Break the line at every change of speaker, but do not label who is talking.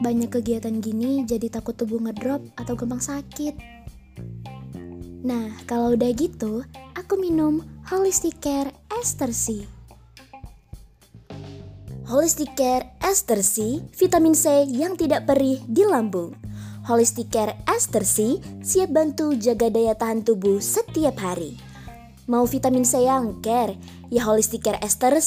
banyak kegiatan gini jadi takut tubuh ngedrop atau gampang sakit. Nah, kalau udah gitu, aku minum Holistic Care Ester Holistic Care Ester vitamin C yang tidak perih di lambung. Holistic Care Ester siap bantu jaga daya tahan tubuh setiap hari. Mau vitamin C yang care? Ya Holistic Care Ester